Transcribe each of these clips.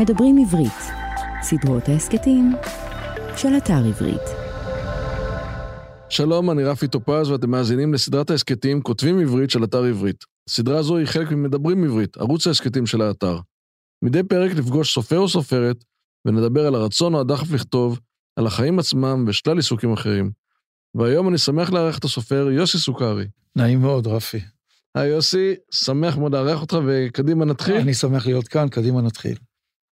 מדברים עברית, סדרות ההסכתים של אתר עברית. שלום, אני רפי טופז ואתם מאזינים לסדרת ההסכתים כותבים עברית של אתר עברית. סדרה זו היא חלק ממדברים עברית, ערוץ ההסכתים של האתר. מדי פרק נפגוש סופר או סופרת ונדבר על הרצון או הדחף לכתוב, על החיים עצמם ושלל עיסוקים אחרים. והיום אני שמח לארח את הסופר יוסי סוכרי. נעים מאוד, רפי. היי יוסי, שמח מאוד לארח אותך וקדימה נתחיל. אני שמח להיות כאן, קדימה נתחיל.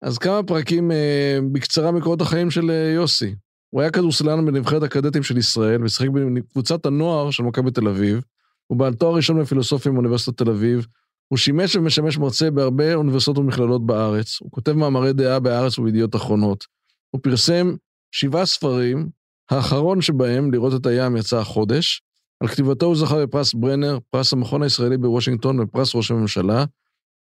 אז כמה פרקים אה, בקצרה מקורות החיים של אה, יוסי. הוא היה כדורסלן בנבחרת הקדטים של ישראל ושיחק בקבוצת הנוער של מכבי תל אביב. הוא בעל תואר ראשון בפילוסופיה מאוניברסיטת תל אביב. הוא שימש ומשמש מרצה בהרבה אוניברסיטאות ומכללות בארץ. הוא כותב מאמרי דעה בארץ ובידיעות אחרונות. הוא פרסם שבעה ספרים, האחרון שבהם, לראות את הים, יצא החודש. על כתיבתו הוא זכה בפרס ברנר, פרס המכון הישראלי בוושינגטון ופרס ראש הממשלה.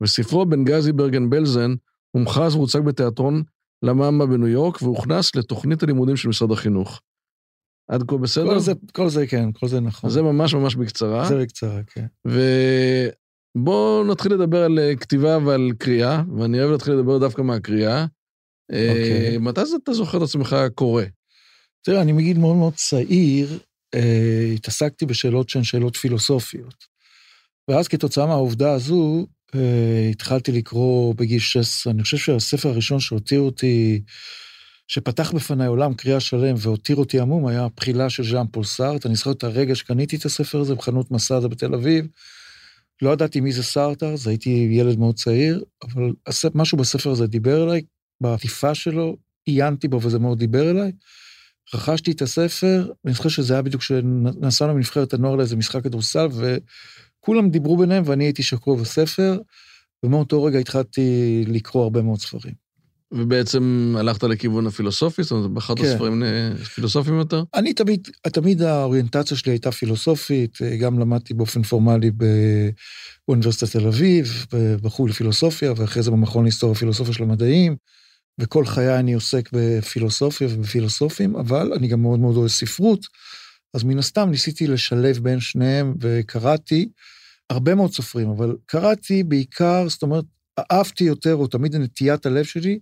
וספרו בנגזי ברגן בלזן הומחז והוצג בתיאטרון למאמה בניו יורק, והוכנס לתוכנית הלימודים של משרד החינוך. עד כה בסדר? כל זה, כל זה כן, כל זה נכון. זה ממש ממש בקצרה. זה בקצרה, כן. ובואו נתחיל לדבר על אה, כתיבה ועל קריאה, ואני אוהב להתחיל לדבר דווקא מהקריאה. אוקיי. Okay. מתי אתה זוכר את עצמך קורא? תראה, אני מגיל מאוד מאוד צעיר, אה, התעסקתי בשאלות שהן שאלות פילוסופיות. ואז כתוצאה מהעובדה הזו, אה, התחלתי לקרוא בגיל 16, אני חושב שהספר הראשון שהותיר אותי, שפתח בפניי עולם קריאה שלם והותיר אותי עמום, היה הבחילה של ז'אן פול סארט. אני זוכר את הרגע שקניתי את הספר הזה בחנות מסעדה בתל אביב. לא ידעתי מי זה סארט אז, הייתי ילד מאוד צעיר, אבל משהו בספר הזה דיבר אליי, בעטיפה שלו, עיינתי בו וזה מאוד דיבר אליי. רכשתי את הספר, ואני זוכר שזה היה בדיוק כשנסענו מנבחרת הנוער לאיזה משחק כדורסל, וכולם דיברו ביניהם ואני הייתי שקוע בספר, ומאותו רגע התחלתי לקרוא הרבה מאוד ספרים. ובעצם הלכת לכיוון הפילוסופי? זאת אומרת, בחרת כן. ספרים פילוסופיים יותר? אני תמיד, תמיד האוריינטציה שלי הייתה פילוסופית, גם למדתי באופן פורמלי באוניברסיטת תל אביב, בחוג לפילוסופיה, ואחרי זה במכון להיסטוריה ופילוסופיה של המדעים. וכל חיי אני עוסק בפילוסופיה ובפילוסופים, אבל אני גם מאוד מאוד אוהב ספרות, אז מן הסתם ניסיתי לשלב בין שניהם וקראתי הרבה מאוד סופרים, אבל קראתי בעיקר, זאת אומרת, אהבתי יותר, או תמיד נטיית הלב שלי,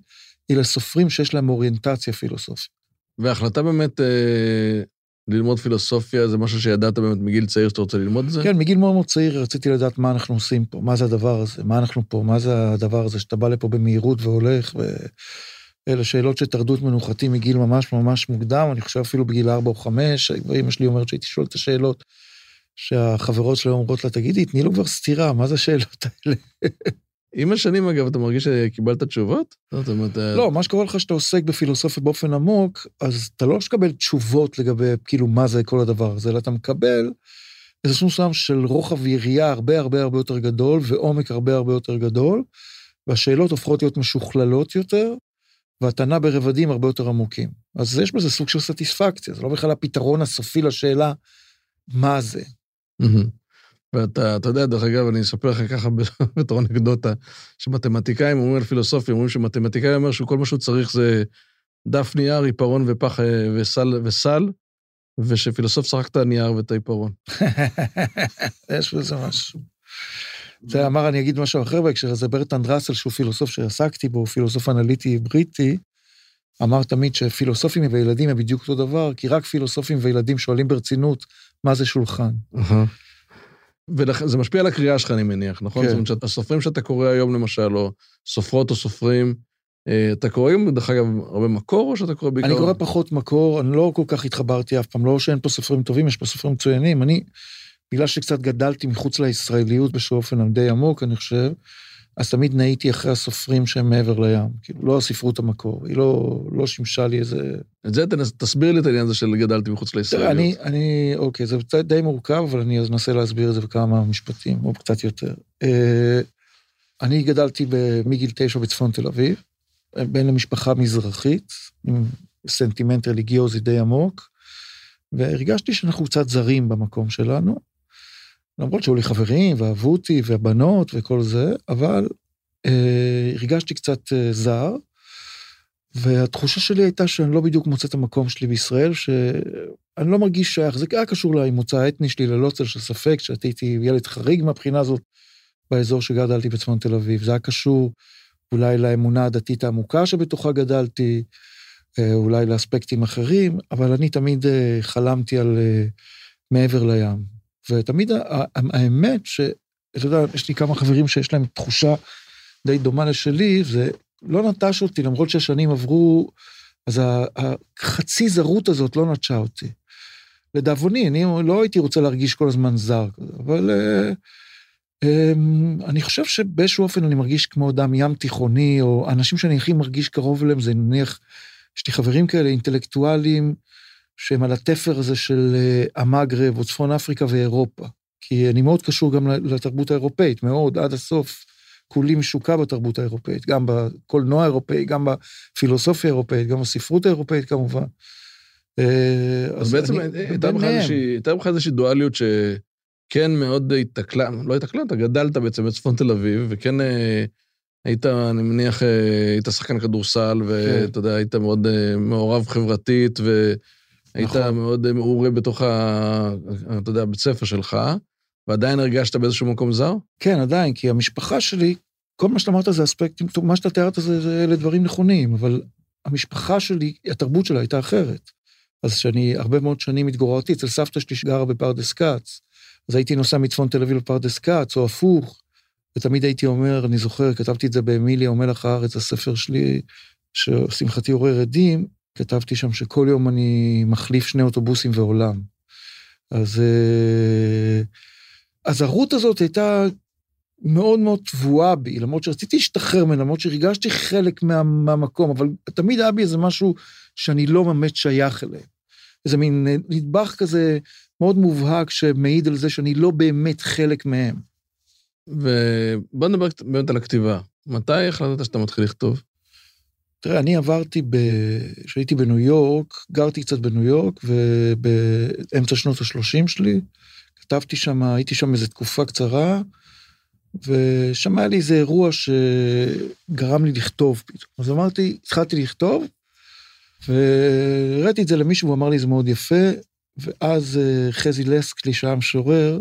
היא לסופרים שיש להם אוריינטציה פילוסופית. וההחלטה באמת אה, ללמוד פילוסופיה זה משהו שידעת באמת מגיל צעיר שאתה רוצה ללמוד את זה? כן, מגיל מאוד מאוד צעיר רציתי לדעת מה אנחנו עושים פה, מה זה הדבר הזה, מה אנחנו פה, מה זה הדבר הזה שאתה בא לפה במהירות והולך, ואלה שאלות שטרדו את מנוחתי מגיל ממש ממש מוקדם, אני חושב אפילו בגיל 4 או 5, אמא שלי אומרת שהייתי שואל את השאלות, שהחברות שלי אומרות לה, תגידי, תני לו כבר סטירה, מה זה השאלות האלה? עם השנים, אגב, אתה מרגיש שקיבלת תשובות? זאת אומרת... אה, לא, מה שקורה לך שאתה עוסק בפילוסופיה באופן עמוק, אז אתה לא מקבל תשובות לגבי, כאילו, מה זה כל הדבר הזה, אלא אתה מקבל איזה סוג מסוים של רוחב יריעה הרבה הרבה הרבה יותר גדול, ועומק הרבה הרבה יותר גדול, והשאלות הופכות להיות משוכללות יותר, נע ברבדים הרבה יותר עמוקים. אז יש בזה סוג של סטיספקציה, זה לא בכלל הפתרון הסופי לשאלה מה זה. ואתה, אתה יודע, דרך אגב, אני אספר לך ככה בתור אנקדוטה, שמתמטיקאים אומרים על פילוסופיה, אומרים שמתמטיקאי אומר שכל מה שהוא צריך זה דף נייר, עיפרון ופח אה, וסל, וסל ושפילוסוף צריך את הנייר ואת העיפרון. יש בזה משהו. זה אמר, אני אגיד משהו אחר בהקשר הזה, ברטנד ראסל, שהוא פילוסוף שעסקתי בו, פילוסוף אנליטי בריטי, אמר תמיד שפילוסופים וילדים הם בדיוק אותו דבר, כי רק פילוסופים וילדים שואלים ברצינות מה זה שולחן. וזה משפיע על הקריאה שלך, אני מניח, נכון? כן. זאת אומרת, הסופרים שאתה קורא היום, למשל, או סופרות או סופרים, אה, אתה קורא, דרך אגב, הרבה מקור, או שאתה קורא בעיקר... אני קורא פחות מקור, אני לא כל כך התחברתי אף פעם, לא שאין פה סופרים טובים, יש פה סופרים מצוינים. אני, בגלל שקצת גדלתי מחוץ לישראליות באיזשהו אופן די עמוק, אני חושב, אז תמיד נהייתי אחרי הסופרים שהם מעבר לים. כאילו, לא הספרות המקור, היא לא, לא שימשה לי איזה... את זה תנס, תסביר לי את העניין הזה של גדלתי מחוץ לישראליות. אני, אני, אוקיי, זה די מורכב, אבל אני אנסה להסביר את זה בכמה משפטים, או קצת יותר. אה, אני גדלתי מגיל תשע בצפון תל אביב, בן למשפחה מזרחית, עם סנטימנט רליגיוזי די עמוק, והרגשתי שאנחנו קצת זרים במקום שלנו. למרות שהיו לי חברים, ואהבו אותי, והבנות וכל זה, אבל אה, הרגשתי קצת אה, זר, והתחושה שלי הייתה שאני לא בדיוק מוצא את המקום שלי בישראל, שאני לא מרגיש שייך, זה היה קשור למוצא האתני שלי ללא צל של ספק, שהייתי ילד חריג מהבחינה הזאת באזור שגדלתי בצפון תל אביב, זה היה קשור אולי לאמונה הדתית העמוקה שבתוכה גדלתי, אה, אולי לאספקטים אחרים, אבל אני תמיד אה, חלמתי על אה, מעבר לים. ותמיד האמת שאתה יודע, יש לי כמה חברים שיש להם תחושה די דומה לשלי, זה לא נטש אותי, למרות שהשנים עברו, אז החצי זרות הזאת לא נטשה אותי. לדאבוני, אני לא הייתי רוצה להרגיש כל הזמן זר, אבל אמ, אני חושב שבאיזשהו אופן אני מרגיש כמו אדם ים תיכוני, או אנשים שאני הכי מרגיש קרוב אליהם, זה נניח, יש לי חברים כאלה, אינטלקטואלים, שהם על התפר הזה של אה, המגרב, או צפון אפריקה ואירופה. כי אני מאוד קשור גם לתרבות האירופאית, מאוד, עד הסוף. כולי משוקע בתרבות האירופאית, גם בקולנוע האירופאי, גם בפילוסופיה האירופאית, גם בספרות האירופאית כמובן. אה, אז בעצם הייתה לך איזושהי דואליות ש... כן מאוד התקלה, לא התקלה, אתה גדלת בעצם בצפון תל אביב, וכן אה, היית, אני מניח, היית שחקן כדורסל, ואתה כן. יודע, היית מאוד מעורב חברתית, והיית נכון. מאוד מעורה בתוך, ה, אתה יודע, הבית ספר שלך, ועדיין הרגשת באיזשהו מקום זר? כן, עדיין, כי המשפחה שלי, כל מה שאתה אמרת זה אספקטים, מה שאתה תיארת זה, זה אלה דברים נכונים, אבל המשפחה שלי, התרבות שלה הייתה אחרת. אז שאני הרבה מאוד שנים התגוררתי אצל סבתא שלי שגרה בפרדס כץ, אז הייתי נוסע מצפון תל אביב לפרדס כץ, או הפוך, ותמיד הייתי אומר, אני זוכר, כתבתי את זה באמיליה או מלח הארץ, הספר שלי, ששמחתי עורר עדים, כתבתי שם שכל יום אני מחליף שני אוטובוסים ועולם. אז, אה, אז הרות הזאת הייתה מאוד מאוד טבועה בי, למרות שרציתי להשתחרר ממנה, למרות שהרגשתי חלק מה, מהמקום, אבל תמיד היה בי איזה משהו שאני לא באמת שייך אליהם. איזה מין נדבך כזה מאוד מובהק שמעיד על זה שאני לא באמת חלק מהם. ובוא נדבר באמת על הכתיבה. מתי החלטת שאתה מתחיל לכתוב? תראה, אני עברתי, כשהייתי בניו יורק, גרתי קצת בניו יורק, ובאמצע שנות ה-30 שלי, כתבתי שם, הייתי שם איזו תקופה קצרה, ושם היה לי איזה אירוע שגרם לי לכתוב פתאום. אז אמרתי, התחלתי לכתוב, והראיתי את זה למישהו, הוא אמר לי, זה מאוד יפה, ואז אה, חזי לסקלי, שהיה משורר,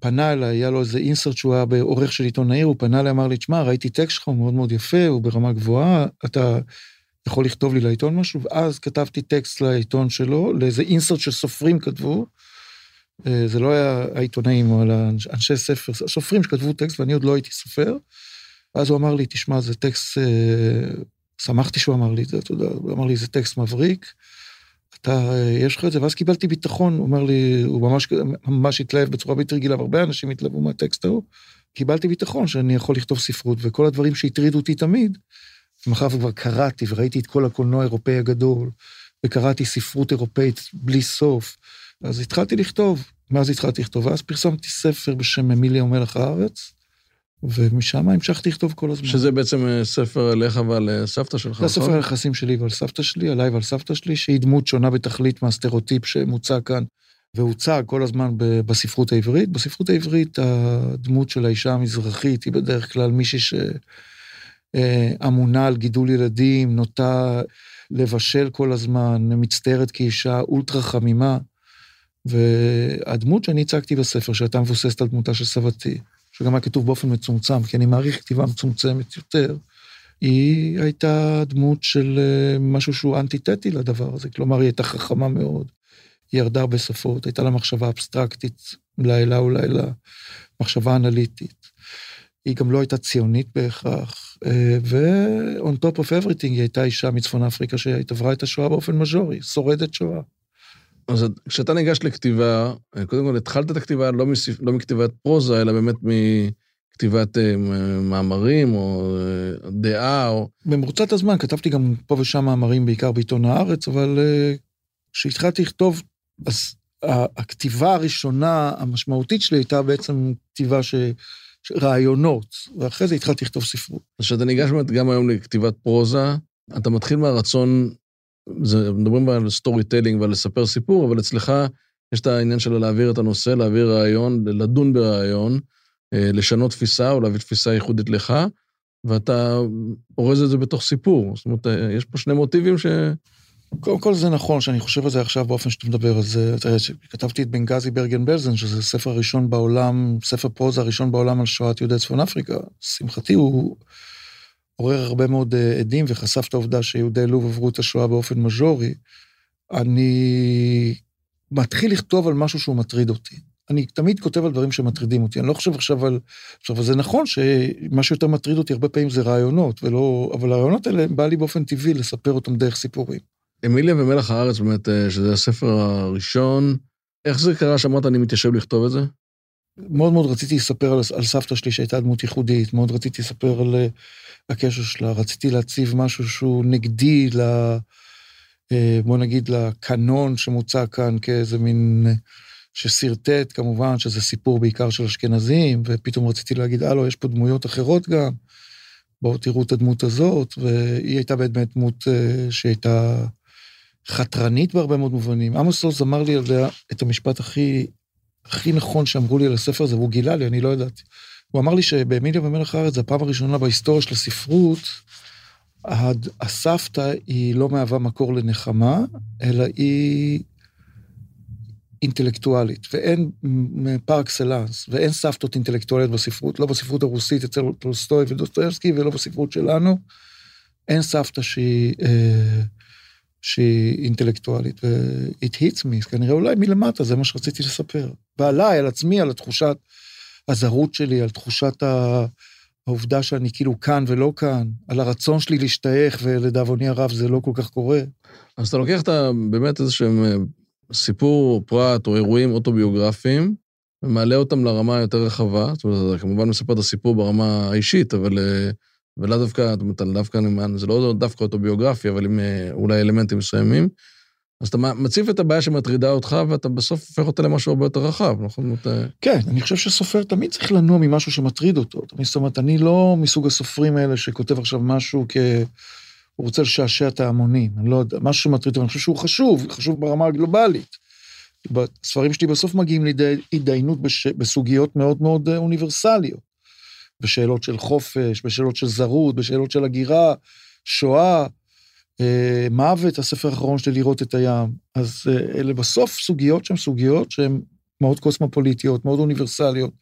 פנה אליי, היה לו איזה אינסרט שהוא היה בעורך של עיתון העיר, הוא פנה אליי, אמר לי, תשמע, ראיתי טקסט שלך, הוא מאוד מאוד יפה, הוא ברמה גבוהה, אתה יכול לכתוב לי לעיתון משהו? ואז כתבתי טקסט לעיתון שלו, לאיזה אינסרט שסופרים כתבו. אה, זה לא היה העיתונאים, אלא אנשי ספר, סופרים שכתבו טקסט, ואני עוד לא הייתי סופר. ואז הוא אמר לי, תשמע, זה טקסט, אה, שמחתי שהוא אמר לי את זה, אתה יודע, הוא אמר לי, זה טקסט מבריק. אתה, יש לך את זה, ואז קיבלתי ביטחון, הוא אומר לי, הוא ממש, ממש התלהב בצורה בלתי רגילה, והרבה אנשים התלהבו מהטקסט ההוא. קיבלתי ביטחון שאני יכול לכתוב ספרות, וכל הדברים שהטרידו אותי תמיד, מאחר וכבר קראתי וראיתי את כל הקולנוע האירופאי הגדול, וקראתי ספרות אירופאית בלי סוף, אז התחלתי לכתוב, מאז התחלתי לכתוב, ואז פרסמתי ספר בשם אמיליה ומלח הארץ, ומשם המשכתי לכתוב כל הזמן. שזה בעצם אה, ספר עליך ועל אה, סבתא שלך, נכון? זה ספר היחסים שלי ועל סבתא שלי, עליי ועל סבתא שלי, שהיא דמות שונה בתכלית מהסטריאוטיפ שמוצע כאן, והוצג כל הזמן בספרות העברית. בספרות העברית הדמות של האישה המזרחית היא בדרך כלל מישהי שאמונה אה, על גידול ילדים, נוטה לבשל כל הזמן, מצטיירת כאישה אולטרה חמימה. והדמות שאני הצגתי בספר, שהייתה מבוססת על דמותה של סבתי, שגם היה כתוב באופן מצומצם, כי אני מעריך כתיבה מצומצמת יותר, היא הייתה דמות של אה, משהו שהוא אנטיתטי לדבר הזה, כלומר, היא הייתה חכמה מאוד, היא ירדה הרבה שפות, הייתה לה מחשבה אבסטרקטית, לילה או לילה, מחשבה אנליטית. היא גם לא הייתה ציונית בהכרח, אה, ו-on top of everything היא הייתה אישה מצפון אפריקה שעברה את השואה באופן מז'ורי, שורדת שואה. אז כשאתה ניגש לכתיבה, קודם כל התחלת את הכתיבה לא, מסיפ... לא מכתיבת פרוזה, אלא באמת מכתיבת uh, מאמרים או uh, דעה או... במרוצת הזמן כתבתי גם פה ושם מאמרים, בעיקר בעיתון הארץ, אבל כשהתחלתי לכתוב, אז הכתיבה הראשונה המשמעותית שלי הייתה בעצם כתיבה ש... רעיונות, ואחרי זה התחלתי לכתוב ספרות. אז כשאתה ניגש באמת גם היום לכתיבת פרוזה, אתה מתחיל מהרצון זה, מדברים על storytelling ועל לספר סיפור, אבל אצלך יש את העניין של להעביר את הנושא, להעביר רעיון, לדון ברעיון, אה, לשנות תפיסה או להביא תפיסה ייחודית לך, ואתה אורז את זה בתוך סיפור. זאת אומרת, אה, יש פה שני מוטיבים ש... קודם כל זה נכון, שאני חושב על זה עכשיו באופן שאתה מדבר על זה. כתבתי את בנגזי ברגן בלזן, שזה הספר הראשון בעולם, ספר פרוזה הראשון בעולם על שואת יהודי צפון אפריקה. שמחתי הוא עורר הרבה מאוד אה, עדים וחשף את העובדה שיהודי לוב עברו את השואה באופן מז'ורי, אני מתחיל לכתוב על משהו שהוא מטריד אותי. אני תמיד כותב על דברים שמטרידים אותי, אני לא חושב עכשיו על... עכשיו, זה נכון שמה שיותר מטריד אותי הרבה פעמים זה רעיונות, ולא... אבל הרעיונות האלה בא לי באופן טבעי לספר אותם דרך סיפורים. אמיליה ומלח הארץ, באמת, אה, שזה הספר הראשון, איך זה קרה שאמרת אני מתיישב לכתוב את זה? מאוד מאוד רציתי לספר על, על סבתא שלי שהייתה דמות ייחודית, מאוד רציתי לספר על אה, הקשר שלה, רציתי להציב משהו שהוא נגדי ל... אה, בוא נגיד לקנון שמוצע כאן כאיזה מין... ששרטט כמובן שזה סיפור בעיקר של אשכנזים, ופתאום רציתי להגיד, הלו, יש פה דמויות אחרות גם, בואו תראו את הדמות הזאת, והיא הייתה באמת דמות שהייתה חתרנית בהרבה מאוד מובנים. עמוס עוז אמר לי על זה את המשפט הכי, הכי נכון שאמרו לי על הספר הזה, והוא גילה לי, אני לא ידעתי. הוא אמר לי שבאמיליה במלך הארץ, זו הפעם הראשונה בהיסטוריה של הספרות, הסבתא היא לא מהווה מקור לנחמה, אלא היא אינטלקטואלית, ואין par excellence, ואין סבתות אינטלקטואליות בספרות, לא בספרות הרוסית אצל טולסטוי ודוסטויבסקי, ולא בספרות שלנו. אין סבתא שהיא... אה, שהיא אינטלקטואלית, ו-it hits me, כנראה אולי מלמטה, זה מה שרציתי לספר. ועליי, על עצמי, על התחושת הזרות שלי, על תחושת העובדה שאני כאילו כאן ולא כאן, על הרצון שלי להשתייך, ולדאבוני הרב זה לא כל כך קורה. אז אתה לוקח את באמת איזה שהם אה, סיפור, פרט או אירועים אוטוביוגרפיים, ומעלה אותם לרמה היותר רחבה, זאת אומרת, אתה כמובן מספר את הסיפור ברמה האישית, אבל אה, ולאו דווקא, זאת אומרת, דווקא, זה לא דווקא אוטוביוגרפי, אבל עם אה, אולי אלמנטים מסוימים. אז אתה מציף את הבעיה שמטרידה אותך, ואתה בסוף הופך אותה למשהו הרבה יותר רחב, נכון? כן, אני חושב שסופר תמיד צריך לנוע ממשהו שמטריד אותו. זאת אומרת, אני לא מסוג הסופרים האלה שכותב עכשיו משהו כ... הוא רוצה לשעשע את ההמונים, אני לא יודע, משהו שמטריד אותו, אני חושב שהוא חשוב, חשוב ברמה הגלובלית. הספרים שלי בסוף מגיעים לידי התדיינות בסוגיות מאוד מאוד אה, אוניברסליות. בשאלות של חופש, בשאלות של זרות, בשאלות של הגירה, שואה, אה, מוות, הספר האחרון שלי, לראות את הים. אז אה, אלה בסוף סוגיות שהן סוגיות שהן מאוד קוסמופוליטיות, מאוד אוניברסליות,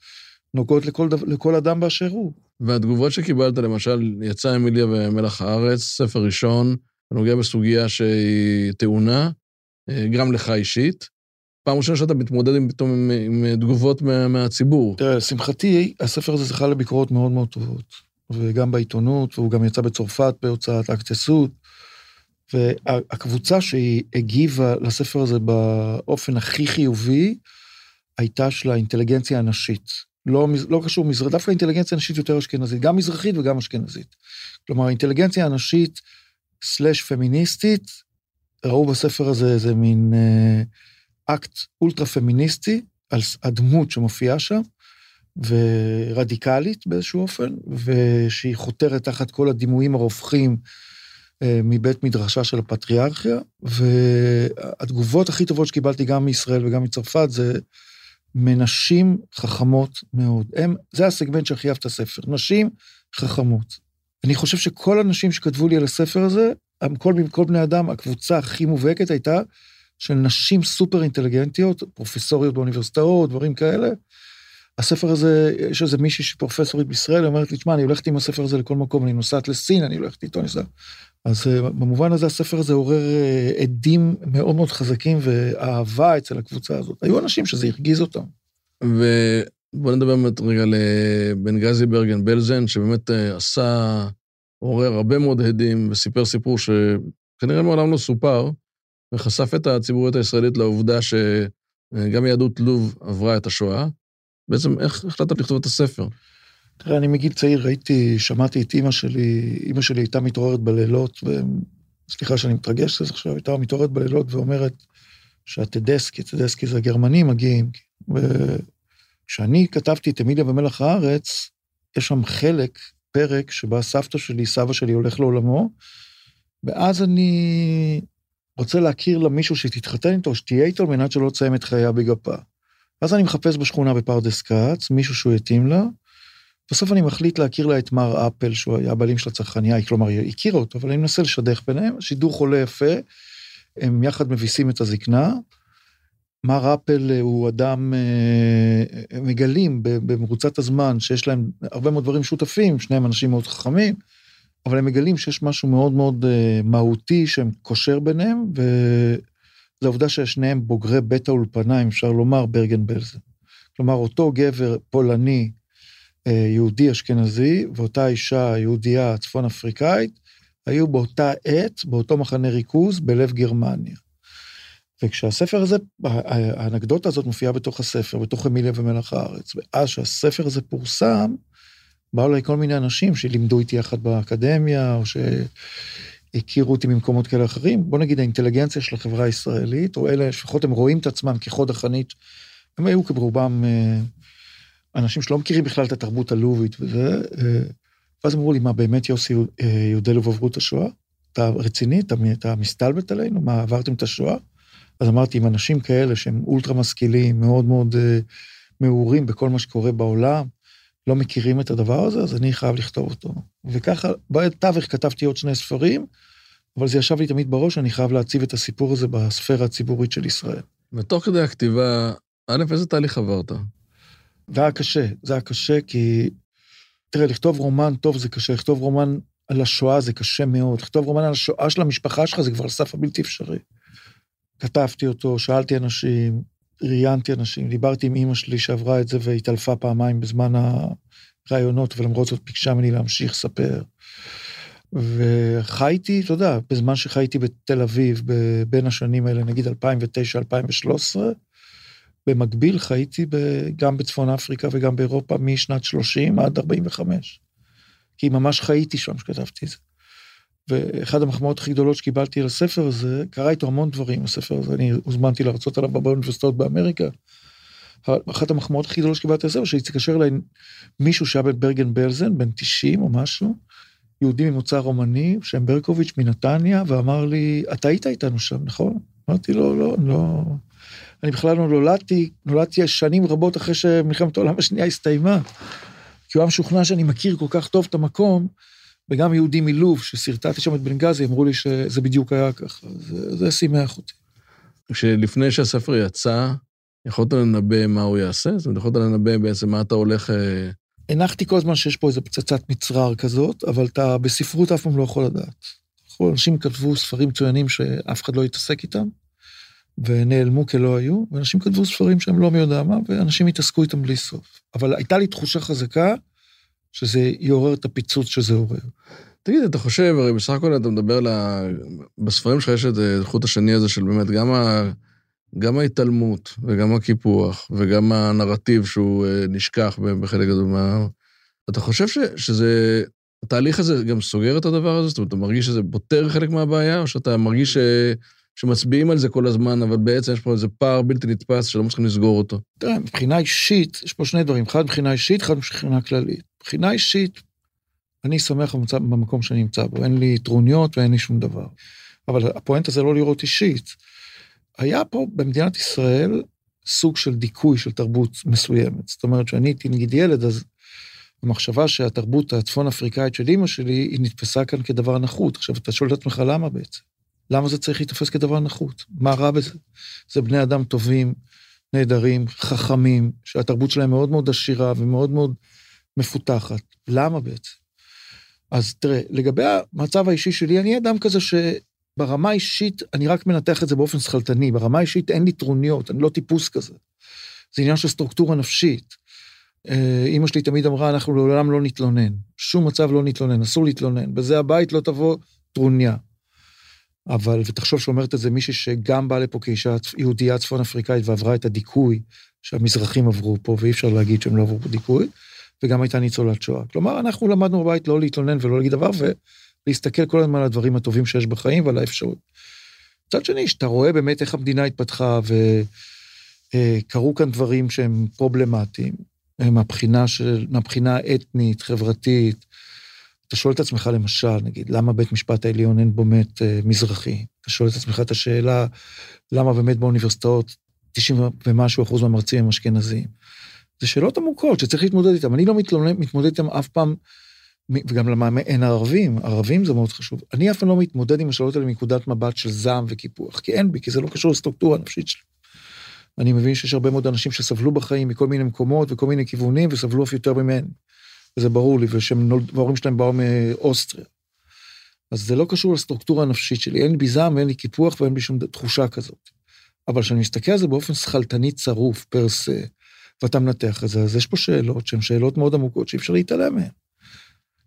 נוגעות לכל, דו, לכל אדם באשר הוא. והתגובות שקיבלת, למשל, יצא אמיליה ומלח הארץ, ספר ראשון, הנוגע בסוגיה שהיא טעונה, אה, גם לך אישית. פעם ראשונה שאתה מתמודד עם, פתאום עם, עם תגובות מה, מהציבור. תראה, לשמחתי, הספר הזה זכה לביקורות מאוד מאוד טובות, וגם בעיתונות, והוא גם יצא בצרפת בהוצאת אקטסות, והקבוצה שהיא הגיבה לספר הזה באופן הכי חיובי, הייתה של האינטליגנציה הנשית. לא, לא קשור מזרח, דווקא אינטליגנציה נשית יותר אשכנזית, גם מזרחית וגם אשכנזית. כלומר, האינטליגנציה הנשית סלאש פמיניסטית, ראו בספר הזה איזה מין... אה, אקט אולטרה פמיניסטי על הדמות שמופיעה שם, ורדיקלית באיזשהו אופן, ושהיא חותרת תחת כל הדימויים הרופחים אה, מבית מדרשה של הפטריארכיה, והתגובות הכי טובות שקיבלתי גם מישראל וגם מצרפת זה מנשים חכמות מאוד. הם, זה הסגמנט שהכי אהב את הספר, נשים חכמות. אני חושב שכל הנשים שכתבו לי על הספר הזה, כל, כל בני אדם, הקבוצה הכי מובהקת הייתה של נשים סופר אינטליגנטיות, פרופסוריות באוניברסיטאות, דברים כאלה. הספר הזה, יש איזה מישהי שהיא פרופסורית בישראל, אומרת לי, תשמע, אני הולכת עם הספר הזה לכל מקום, אני נוסעת לסין, אני הולכת איתו, אני נוסעת. אז uh, במובן הזה הספר הזה עורר uh, עדים מאוד מאוד חזקים ואהבה אצל הקבוצה הזאת. היו אנשים שזה הרגיז אותם. ובוא נדבר באמת רגע לבן גזי ברגן בלזן, שבאמת uh, עשה, עורר הרבה מאוד עדים וסיפר סיפור שכנראה מעולם לא סופר, וחשף את הציבוריות הישראלית לעובדה שגם יהדות לוב עברה את השואה. בעצם, איך החלטת לכתוב את הספר? תראה, אני מגיל צעיר ראיתי, שמעתי את אימא שלי, אימא שלי הייתה מתעוררת בלילות, וסליחה שאני מתרגש קצת עכשיו, הייתה מתעוררת בלילות ואומרת שהטדסקי, טדסקי זה הגרמנים מגיעים. וכשאני כתבתי את אמיליה ומלח הארץ, יש שם חלק, פרק, שבה סבתא שלי, סבא שלי הולך לעולמו, ואז אני רוצה להכיר למישהו שתתחתן איתו, שתהיה איתו, על מנת שלא תסיים את חייה בגפה. אז אני מחפש בשכונה בפרדס כץ, מישהו שהוא יתאים לה, בסוף אני מחליט להכיר לה את מר אפל, שהוא היה הבעלים של הצרכניה, כלומר, היא הכירה אותו, אבל אני מנסה לשדך ביניהם, שידור חולה יפה, הם יחד מביסים את הזקנה. מר אפל הוא אדם, אה, מגלים במרוצת הזמן שיש להם הרבה מאוד דברים שותפים, שניהם אנשים מאוד חכמים, אבל הם מגלים שיש משהו מאוד מאוד uh, מהותי שהם קושר ביניהם, וזו העובדה ששניהם בוגרי בית האולפניים, אפשר לומר, ברגן בלזן. כלומר, אותו גבר פולני, uh, יהודי אשכנזי, ואותה אישה יהודייה צפון אפריקאית, היו באותה עת, באותו מחנה ריכוז, בלב גרמניה. וכשהספר הזה, האנקדוטה הזאת מופיעה בתוך הספר, בתוך אמיליה ומלח הארץ, ואז שהספר הזה פורסם, באו אליי כל מיני אנשים שלימדו איתי יחד באקדמיה, או שהכירו אותי ממקומות כאלה אחרים. בוא נגיד האינטליגנציה של החברה הישראלית, או אלה, לפחות הם רואים את עצמם כחוד החנית, הם היו כברובם אה, אנשים שלא מכירים בכלל את התרבות הלובית וזה, אה, ואז אמרו לי, מה, באמת יוסי אה, יהודי לוב עברו את השואה? אתה רציני? אתה, אתה מסתלבט עלינו? מה, עברתם את השואה? אז אמרתי, עם אנשים כאלה שהם אולטרה משכילים, מאוד מאוד מעורים בכל מה שקורה בעולם, לא מכירים את הדבר הזה, אז אני חייב לכתוב אותו. וככה, בתווך כתבתי עוד שני ספרים, אבל זה ישב לי תמיד בראש, אני חייב להציב את הסיפור הזה בספירה הציבורית של ישראל. ותוך כדי הכתיבה, א', איזה תהליך עברת? זה היה קשה, זה היה קשה כי, תראה, לכתוב רומן טוב זה קשה, לכתוב רומן על השואה זה קשה מאוד, לכתוב רומן על השואה של המשפחה שלך זה כבר סף הבלתי אפשרי. כתבתי אותו, שאלתי אנשים, ראיינתי אנשים, דיברתי עם אימא שלי שעברה את זה והתעלפה פעמיים בזמן הראיונות, ולמרות זאת ביקשה ממני להמשיך לספר. וחייתי, אתה יודע, בזמן שחייתי בתל אביב, בין השנים האלה, נגיד 2009-2013, במקביל חייתי גם בצפון אפריקה וגם באירופה משנת 30 עד 45. כי ממש חייתי שם כשכתבתי את זה. ואחד המחמאות הכי גדולות שקיבלתי על הספר הזה, קרה איתו המון דברים, הספר הזה, אני הוזמנתי להרצות עליו באוניברסיטאות באמריקה. אחת המחמאות הכי גדולות שקיבלתי על הספר, שהתקשר אליי מישהו שהיה בברגן בלזן, בן 90 או משהו, יהודי ממוצא רומני, שם ברקוביץ' מנתניה, ואמר לי, אתה היית איתנו שם, נכון? אמרתי לו, לא, לא. אני בכלל לא נולדתי, נולדתי שנים רבות אחרי שמלחמת העולם השנייה הסתיימה. כי הוא היה משוכנע שאני מכיר כל כך טוב את המקום, וגם יהודים מלוב, שסרטטתי שם את בנגזי, אמרו לי שזה בדיוק היה ככה, זה, זה שימח אותי. כשלפני שהספר יצא, יכולת לנבא מה הוא יעשה? זאת אומרת, יכולת לנבא בעצם מה אתה הולך... אה, הנחתי כל הזמן שיש פה איזו פצצת מצרר כזאת, אבל אתה בספרות אף פעם לא יכול לדעת. אנשים כתבו ספרים מצוינים שאף אחד לא יתעסק איתם, ונעלמו כלא היו, ואנשים כתבו ספרים שהם לא מי יודע מה, ואנשים התעסקו איתם בלי סוף. אבל הייתה לי תחושה חזקה שזה יעורר את הפיצוץ שזה עורר. תגיד, אתה חושב, הרי בסך הכל אתה מדבר על ה... בספרים שלך יש את החוט השני הזה של באמת גם, ה... גם ההתעלמות וגם הקיפוח וגם הנרטיב שהוא אה, נשכח בחלק גדול מה... אתה חושב ש... שזה... התהליך הזה גם סוגר את הדבר הזה? זאת אומרת, אתה מרגיש שזה פותר חלק מהבעיה, או שאתה מרגיש ש... שמצביעים על זה כל הזמן, אבל בעצם יש פה איזה פער בלתי נתפס שלא מצליחים לסגור אותו. תראה, מבחינה אישית, יש פה שני דברים, אחד מבחינה אישית, אחד מבחינה כללית. מבחינה אישית, אני שמח במצב, במקום שאני נמצא בו, אין לי טרוניות ואין לי שום דבר. אבל הפואנטה זה לא לראות אישית. היה פה במדינת ישראל סוג של דיכוי של תרבות מסוימת. זאת אומרת, כשאני הייתי נגיד ילד, אז המחשבה שהתרבות הצפון אפריקאית של אימא שלי, היא נתפסה כאן כדבר נחות. עכשיו, אתה שואל את עצמך למה בעצם? למה זה צריך להתפס כדבר נחות? מה רע בזה? זה בני אדם טובים, נהדרים, חכמים, שהתרבות שלהם מאוד מאוד עשירה ומאוד מאוד מפותחת. למה בעצם? אז תראה, לגבי המצב האישי שלי, אני אדם כזה שברמה האישית, אני רק מנתח את זה באופן שכלתני, ברמה האישית אין לי טרוניות, אני לא טיפוס כזה. זה עניין של סטרוקטורה נפשית. אה, אימא שלי תמיד אמרה, אנחנו לעולם לא נתלונן. שום מצב לא נתלונן, אסור להתלונן. בזה הבית לא תבוא טרוניה. אבל, ותחשוב שאומרת את זה מישהי שגם באה לפה כאישה יהודייה צפון אפריקאית ועברה את הדיכוי שהמזרחים עברו פה, ואי אפשר להגיד שהם לא עברו פה דיכוי, וגם הייתה ניצולת שואה. כלומר, אנחנו למדנו בבית לא להתלונן ולא להגיד דבר, ולהסתכל כל הזמן על הדברים הטובים שיש בחיים ועל האפשרות. מצד שני, שאתה רואה באמת איך המדינה התפתחה, וקרו אה, כאן דברים שהם פרובלמטיים, אה, מהבחינה, של, מהבחינה האתנית, חברתית, אתה שואל את עצמך, למשל, נגיד, למה בית משפט העליון אין בו מת אה, מזרחי? אתה שואל את עצמך את השאלה, למה באמת באוניברסיטאות 90 ומשהו אחוז מהמרצים הם אשכנזים? זה שאלות עמוקות שצריך להתמודד איתן. אני לא מתלונן, מתמודד איתן אף פעם, וגם למה אין ערבים, ערבים זה מאוד חשוב. אני אף פעם לא מתמודד עם השאלות האלה מנקודת מבט של זעם וקיפוח, כי אין בי, כי זה לא קשור לסטרוקטורה הנפשית שלי. אני מבין שיש הרבה מאוד אנשים שסבלו בחיים מכל מיני מקומות וכל מיני כיוונים, וסבלו אף יותר ממני. וזה ברור לי, ושההורים שלהם באו מאוסטריה. אז זה לא קשור לסטרוקטורה הנפשית שלי, אין לי זעם ואין לי קיפוח ואין לי שום תחושה כזאת. אבל כשאני מסתכל על זה באופן שכלתני צרוף, פר סה, ואתה מנתח את זה, אז יש פה שאלות שהן שאלות מאוד עמוקות שאי אפשר להתעלם מהן.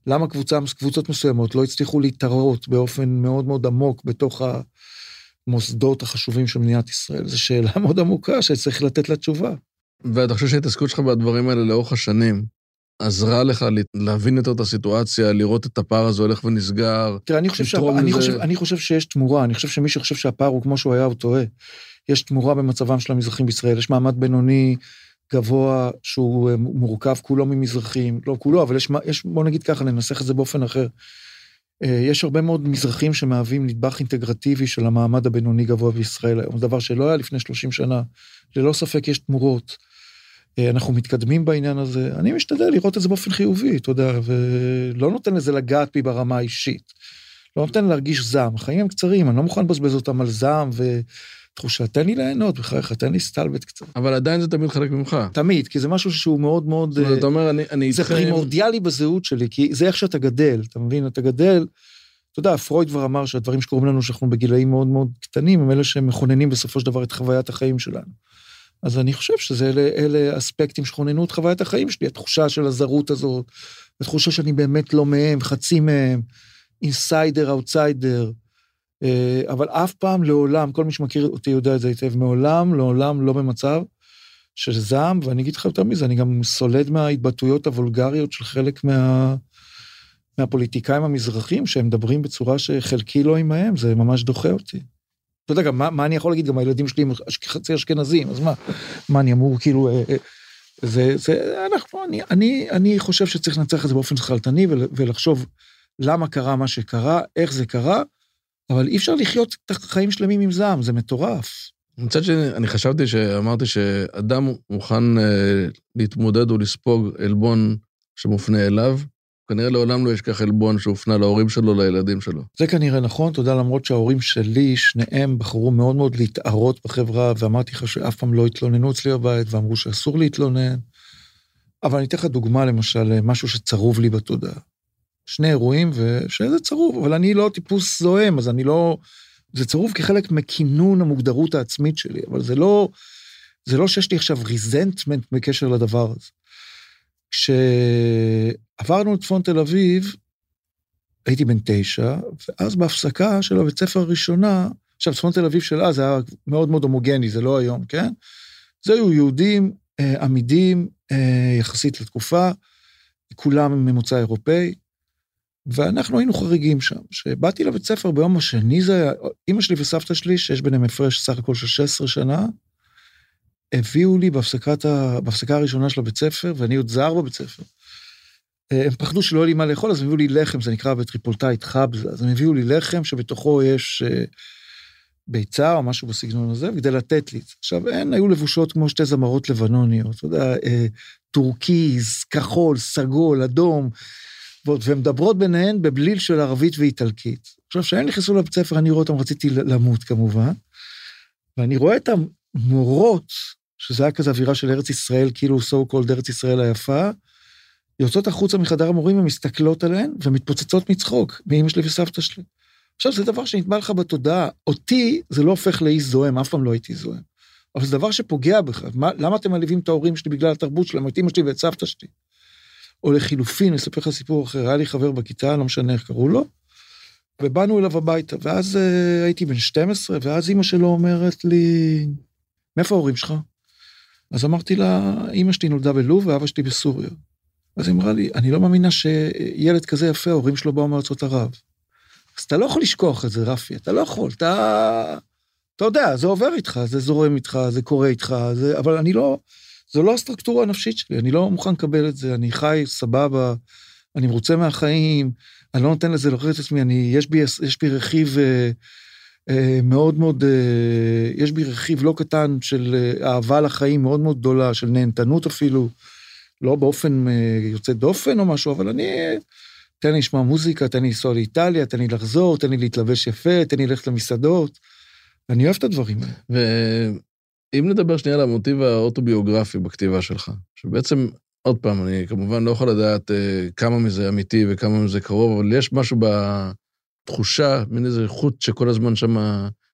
למה קבוצה, קבוצות מסוימות לא הצליחו להתערות באופן מאוד מאוד עמוק בתוך המוסדות החשובים של מדינת ישראל? זו שאלה מאוד עמוקה שצריך לתת לה תשובה. ואתה חושב שההתעסקות שלך בדברים האלה לאורך השנים עזרה לך להבין יותר את הסיטואציה, לראות את הפער הזה הולך ונסגר, תראה, אני חושב, שהפער, אני, חושב, אני חושב שיש תמורה, אני חושב שמי שחושב שהפער הוא כמו שהוא היה, הוא טועה. יש תמורה במצבם של המזרחים בישראל, יש מעמד בינוני גבוה שהוא אה, מורכב כולו ממזרחים, לא כולו, אבל יש, יש בוא נגיד ככה, ננסח את זה באופן אחר. אה, יש הרבה מאוד מזרחים שמהווים נדבך אינטגרטיבי של המעמד הבינוני גבוה בישראל היום, דבר שלא היה לפני 30 שנה. ללא ספק יש תמורות. אה, אנחנו מתקדמים בעניין הזה, אני משתדל לראות את זה באופן חיובי, אתה יודע, ולא נותן לזה לגעת בי ברמה האישית. לא נותן להרגיש זעם, החיים הם קצרים, אני לא מוכן לבזבז אותם על זעם ותחושה, תן לי ליהנות, בחייך, תן לי סטלבט קצת. אבל עדיין זה תמיד חלק ממך. תמיד, כי זה משהו שהוא מאוד מאוד... זאת אומרת, אתה אומר, אני, אני זה איתכם... פרימורדיאלי בזהות שלי, כי זה איך שאתה גדל, אתה מבין? אתה גדל, אתה יודע, פרויד כבר אמר שהדברים שקורים לנו, שאנחנו בגילאים מאוד מאוד קטנים, הם אלה שמכוננים בסופו של דבר את חוויית החיים שלנו. אז אני חושב שזה אלה, אלה אספקטים שכוננו את חוויית החיים שלי, התחושה של הזרות הזאת, התחושה שאני באמת לא מהם, חצי מהם, insider, outsider. אה, אבל אף פעם, לעולם, כל מי שמכיר אותי יודע את זה היטב, מעולם, לעולם לא במצב של זעם, ואני אגיד לך יותר מזה, אני גם סולד מההתבטאויות הוולגריות של חלק מה... מהפוליטיקאים המזרחים, שהם מדברים בצורה שחלקי לא עמהם, זה ממש דוחה אותי. אתה יודע גם מה, מה אני יכול להגיד, גם הילדים שלי הם חצי אשכנזים, אז מה, מה אני אמור כאילו, אה, אה, זה, זה, אנחנו, אני, אני, אני חושב שצריך לנצח את זה באופן שכלתני ולחשוב למה קרה מה שקרה, איך זה קרה, אבל אי אפשר לחיות את החיים שלמים עם זעם, זה מטורף. מצד שני, אני חשבתי שאמרתי שאדם מוכן אה, להתמודד או לספוג עלבון שמופנה אליו, כנראה לעולם לא ישכח עלבון שהופנה להורים שלו, לילדים שלו. זה כנראה נכון, אתה יודע, למרות שההורים שלי, שניהם בחרו מאוד מאוד להתערות בחברה, ואמרתי לך שאף פעם לא התלוננו אצלי בבית, ואמרו שאסור להתלונן. אבל אני אתן לך דוגמה, למשל, משהו שצרוב לי בתודעה. שני אירועים, ושזה צרוב, אבל אני לא טיפוס זועם, אז אני לא... זה צרוב כחלק מכינון המוגדרות העצמית שלי, אבל זה לא... זה לא שיש לי עכשיו ריזנטמנט בקשר לדבר הזה. כשעברנו לצפון תל אביב, הייתי בן תשע, ואז בהפסקה של הבית ספר הראשונה, עכשיו, צפון תל אביב של אז היה מאוד מאוד הומוגני, זה לא היום, כן? זה היו יהודים אה, עמידים אה, יחסית לתקופה, כולם ממוצא אירופאי, ואנחנו היינו חריגים שם. כשבאתי לבית ספר ביום השני, זה היה, אימא שלי וסבתא שלי, שיש ביניהם הפרש סך הכל של 16 שנה, הביאו לי. בהפסקה הראשונה של הבית ספר, ואני עוד זר בבית ספר. אה, הם פחדו שלא יהיה לי מה לאכול, אז הם הביאו לי לחם, זה נקרא בטריפולטאית خبزة, אז הם הביאו לי לחם שבתוכו יש אה, ביצה או משהו בסגנון הזה, כדי לתת לי. עכשיו, הן היו לבושות כמו שתי זמרות לבנוניות, אתה יודע, אה, טורקיז, כחול, סגול, אדום, והן מדברות ביניהן בבליל של ערבית ואיטלקית. עכשיו, כשהן נכנסו לבית ספר, אני רואה אותם, רציתי למות כמובן, ואני רואה את המורות שזה היה כזה אווירה של ארץ ישראל, כאילו so called ארץ ישראל היפה, יוצאות החוצה מחדר המורים ומסתכלות עליהן ומתפוצצות מצחוק, מאמא שלי וסבתא שלי. עכשיו, זה דבר שנטבע לך בתודעה. אותי זה לא הופך לאיש זועם, אף פעם לא הייתי זועם. אבל זה דבר שפוגע בך. מה, למה אתם מעליבים את ההורים שלי בגלל התרבות שלהם, את אמא שלי ואת סבתא שלי? או לחילופין, אני אספר לך סיפור אחר, היה לי חבר בכיתה, לא משנה איך קראו לו, ובאנו אליו הביתה, ואז uh, הייתי בן 12, ואז אימא שלו אומרת לי, מאיפה ההורים שלך? אז אמרתי לה, אימא שלי נולדה בלוב ואבא שלי בסוריה. אז היא אמרה לי, אני לא מאמינה שילד כזה יפה, ההורים שלו באו מארצות ערב. אז אתה לא יכול לשכוח את זה, רפי, אתה לא יכול, אתה... אתה יודע, זה עובר איתך, זה זורם איתך, זה קורה איתך, זה... אבל אני לא... זו לא הסטרקטורה הנפשית שלי, אני לא מוכן לקבל את זה, אני חי סבבה, אני מרוצה מהחיים, אני לא נותן לזה להוכיח את עצמי, אני, יש בי, יש בי רכיב אה, אה, מאוד מאוד, אה, יש בי רכיב לא קטן של אה, אהבה לחיים מאוד מאוד גדולה, של נהנתנות אפילו, לא באופן יוצא דופן או משהו, אבל אני, תן לי לשמוע מוזיקה, תן לי לנסוע לאיטליה, תן לי לחזור, תן לי להתלבש יפה, תן לי ללכת למסעדות. אני אוהב את הדברים האלה. ואם נדבר שנייה על המוטיב האוטוביוגרפי בכתיבה שלך, שבעצם, עוד פעם, אני כמובן לא יכול לדעת כמה מזה אמיתי וכמה מזה קרוב, אבל יש משהו ב... תחושה, מין איזה חוט שכל הזמן שם,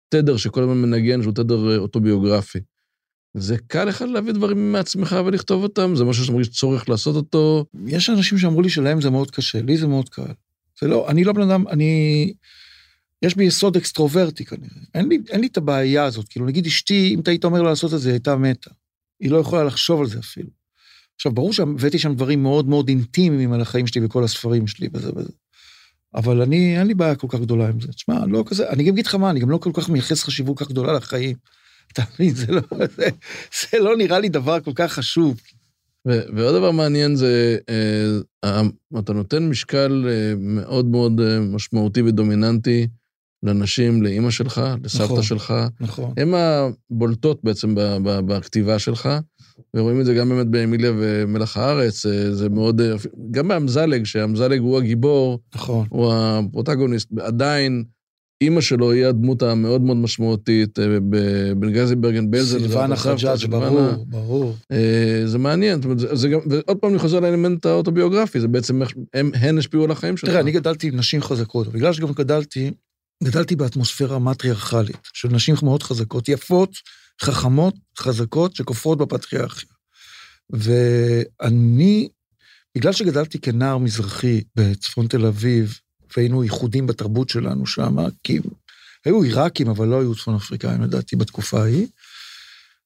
תדר שכל הזמן מנגן, שהוא תדר אה, אוטוביוגרפי. זה קל לך להביא דברים מעצמך ולכתוב אותם? זה משהו שאתה מרגיש צורך לעשות אותו? יש אנשים שאמרו לי שלהם זה מאוד קשה, לי זה מאוד קל. זה לא, אני לא בן אדם, אני... יש בי יסוד אקסטרוברטי כנראה. אין לי, אין לי את הבעיה הזאת. כאילו, נגיד אשתי, אם אתה היית אומר לה לעשות את זה, היא הייתה מתה. היא לא יכולה לחשוב על זה אפילו. עכשיו, ברור שהבאתי שם דברים מאוד מאוד אינטימיים על החיים שלי וכל הספרים שלי וזה וזה. אבל אני, אין לי בעיה כל כך גדולה עם זה. תשמע, לא כזה, אני גם אגיד לך מה, אני גם לא כל כך מייחס חשיבות כך גדולה לחיים. אתה מבין, זה לא, זה, זה לא נראה לי דבר כל כך חשוב. ו- ועוד דבר מעניין זה, אה, אתה נותן משקל אה, מאוד מאוד אה, משמעותי ודומיננטי לנשים, לאימא שלך, לסבתא נכון, שלך. נכון. הן הבולטות בעצם ב- ב- בכתיבה שלך, ורואים את זה גם באמת באמיליה ומלח הארץ, אה, זה מאוד, אה, גם באמזלג, שאמזלג הוא הגיבור, נכון. הוא הפרוטגוניסט, עדיין אימא שלו היא הדמות המאוד מאוד משמעותית, אה, בבנגזי ברגן בלזן. סילבנה חג'אג', ברור, ברור. אה, זה מעניין, זאת אומרת, זה- גם, ועוד פעם אני חוזר לאלמנט האוטוביוגרפי, זה בעצם הם, הן השפיעו על החיים שלך. תראה, אני גדלתי עם נשים חזקות, בגלל שגם גדלתי, גדלתי באטמוספירה מטריארכלית, של נשים מאוד חזקות, יפות, חכמות, חזקות, שכופרות בפטריארכיה. ואני, בגלל שגדלתי כנער מזרחי בצפון תל אביב, והיינו ייחודים בתרבות שלנו שם, כי היו עיראקים, אבל לא היו צפון אפריקאים, לדעתי, בתקופה ההיא,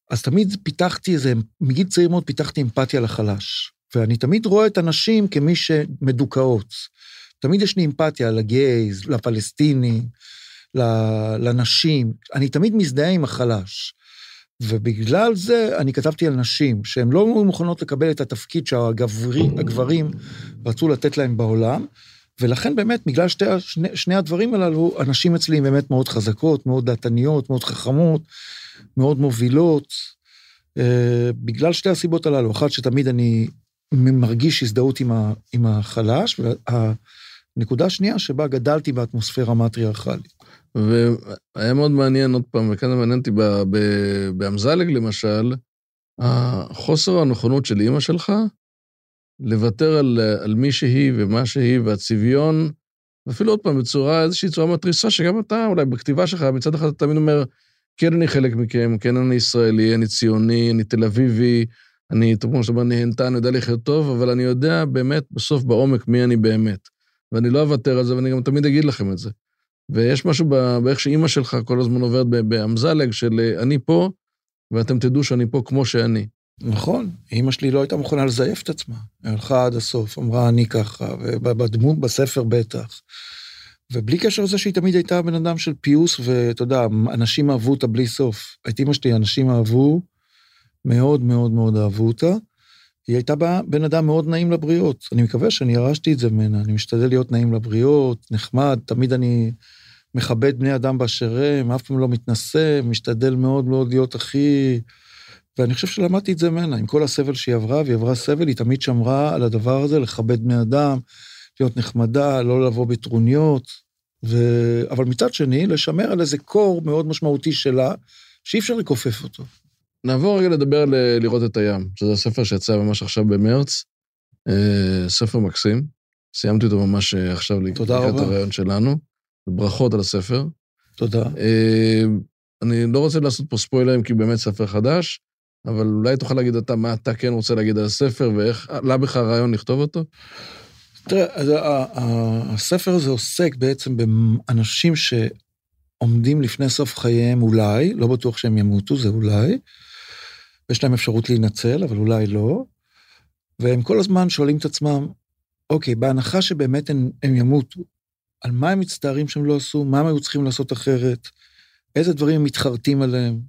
אז תמיד פיתחתי איזה, מגיל צעיר מאוד פיתחתי אמפתיה לחלש. ואני תמיד רואה את הנשים כמי שמדוכאות. תמיד יש לי אמפתיה לגייז, לפלסטיני, לנשים. אני תמיד מזדהה עם החלש. ובגלל זה אני כתבתי על נשים, שהן לא מוכנות לקבל את התפקיד שהגברים רצו לתת להם בעולם, ולכן באמת, בגלל שני, שני הדברים הללו, הנשים אצלי הן באמת מאוד חזקות, מאוד דעתניות, מאוד חכמות, מאוד מובילות, אה, בגלל שתי הסיבות הללו. אחת, שתמיד אני מרגיש הזדהות עם, ה, עם החלש, והנקודה השנייה, שבה גדלתי באטמוספירה מטריארכלית. והיה מאוד מעניין, עוד פעם, וכאן מעניין אותי באמזלג למשל, החוסר הנכונות של אימא שלך לוותר על, על מי שהיא ומה שהיא והצביון, ואפילו עוד פעם, בצורה, איזושהי צורה מתריסה, שגם אתה, אולי בכתיבה שלך, מצד אחד אתה תמיד אומר, כן אני חלק מכם, כן אני ישראלי, אני ציוני, אני תל אביבי, אני, כמו שאתה אומר, נהנתן, יודע לחיות טוב, אבל אני יודע באמת בסוף בעומק מי אני באמת. ואני לא אוותר על זה, ואני גם תמיד אגיד לכם את זה. ויש משהו באיך שאימא שלך כל הזמן עוברת באמזלג של אני פה, ואתם תדעו שאני פה כמו שאני. נכון, אימא שלי לא הייתה מוכנה לזייף את עצמה. היא הלכה עד הסוף, אמרה אני ככה, ובדמות בספר בטח. ובלי קשר לזה שהיא תמיד הייתה בן אדם של פיוס, ואתה יודע, אנשים אהבו אותה בלי סוף. את אימא שלי אנשים אהבו, מאוד מאוד מאוד אהבו אותה. היא הייתה בן אדם מאוד נעים לבריות. אני מקווה שאני ירשתי את זה ממנה, אני משתדל להיות נעים לבריות, נחמד, תמיד אני מכבד בני אדם באשר הם, אף פעם לא מתנשא, משתדל מאוד מאוד להיות הכי... ואני חושב שלמדתי את זה ממנה, עם כל הסבל שהיא עברה, והיא עברה סבל, היא תמיד שמרה על הדבר הזה, לכבד בני אדם, להיות נחמדה, לא לבוא בטרוניות, ו... אבל מצד שני, לשמר על איזה קור מאוד משמעותי שלה, שאי אפשר לכופף אותו. נעבור רגע לדבר על אה, לראות את הים, שזה הספר שיצא ממש עכשיו במרץ. אה, ספר מקסים. סיימתי אותו ממש אה, עכשיו לקראת. הרעיון שלנו. ברכות על הספר. תודה. אני לא רוצה לעשות פה ספוילרים, כי באמת ספר חדש, אבל אולי תוכל להגיד אתה מה אתה כן רוצה להגיד על הספר, ואיך עלה בך הרעיון לכתוב אותו? תראה, אז ה- ה- הספר הזה עוסק בעצם באנשים שעומדים לפני סוף חייהם, אולי, לא בטוח שהם ימותו, זה אולי, ויש להם אפשרות להינצל, אבל אולי לא, והם כל הזמן שואלים את עצמם, אוקיי, בהנחה שבאמת הם, הם ימותו, על מה הם מצטערים שהם לא עשו, מה הם היו צריכים לעשות אחרת, איזה דברים הם מתחרטים עליהם,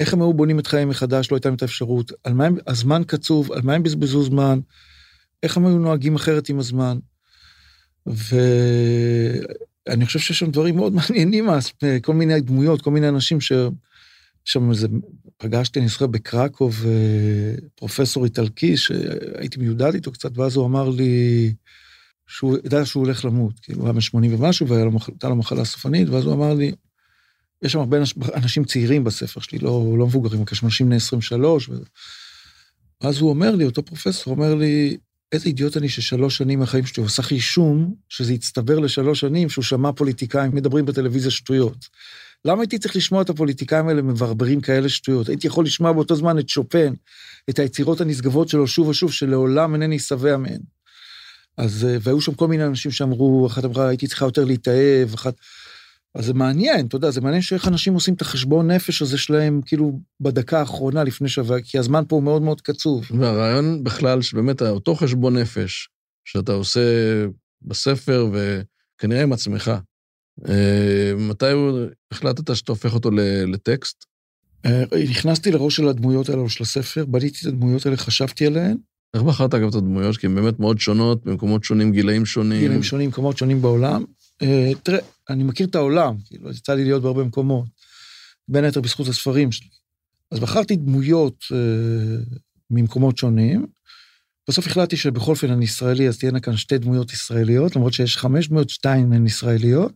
איך הם היו בונים את חייהם מחדש, לא הייתה להם את האפשרות, על מה הם, הזמן קצוב, על מה הם בזבזו זמן, איך הם היו נוהגים אחרת עם הזמן. ואני חושב שיש שם דברים מאוד מעניינים, אז כל מיני דמויות, כל מיני אנשים ש... שם איזה, פגשתי, אני זוכר, בקרקוב, אה, פרופסור איטלקי, שהייתי מיודד איתו קצת, ואז הוא אמר לי שהוא ידע שהוא הולך למות, כאילו, הוא היה בן 80 ומשהו, והייתה לו מחלה סופנית, ואז הוא אמר לי, יש שם הרבה אנשים צעירים בספר שלי, לא, לא מבוגרים, יש אנשים בני 23, ו... ואז הוא אומר לי, אותו פרופסור אומר לי, איזה אידיוט אני ששלוש שנים מהחיים שלי הוא עשה חישום, שזה הצטבר לשלוש שנים, שהוא שמע פוליטיקאים מדברים בטלוויזיה שטויות. למה הייתי צריך לשמוע את הפוליטיקאים האלה מברברים כאלה שטויות? הייתי יכול לשמוע באותו זמן את שופן, את היצירות הנשגבות שלו שוב ושוב, שלעולם אינני שבע מהן. אז, אה, והיו שם כל מיני אנשים שאמרו, אחת אמרה, הייתי צריכה יותר להתאהב, אחת... אז זה מעניין, אתה יודע, זה מעניין שאיך אנשים עושים את החשבון נפש הזה שלהם, כאילו, בדקה האחרונה לפני שווה, כי הזמן פה הוא מאוד מאוד קצוב. והרעיון בכלל, שבאמת אותו חשבון נפש שאתה עושה בספר, וכנראה עם עצמך, אה, מתי החלטת שאתה הופך אותו לטקסט? אה, נכנסתי לראש של הדמויות האלו של הספר, בניתי את הדמויות האלה, חשבתי עליהן. איך בחרת אגב את הדמויות? כי הן באמת מאוד שונות, במקומות שונים, גילאים שונים. גילאים שונים, מקומות שונים בעולם. אה, תראה, אני מכיר את העולם, כאילו, יצא לי להיות בהרבה מקומות, בין היתר בזכות הספרים שלי. אז בחרתי דמויות ממקומות שונים. בסוף החלטתי שבכל אופן אני ישראלי, אז תהיינה כאן שתי דמויות ישראליות, למרות שיש חמש דמויות, שתיים הן ישראליות.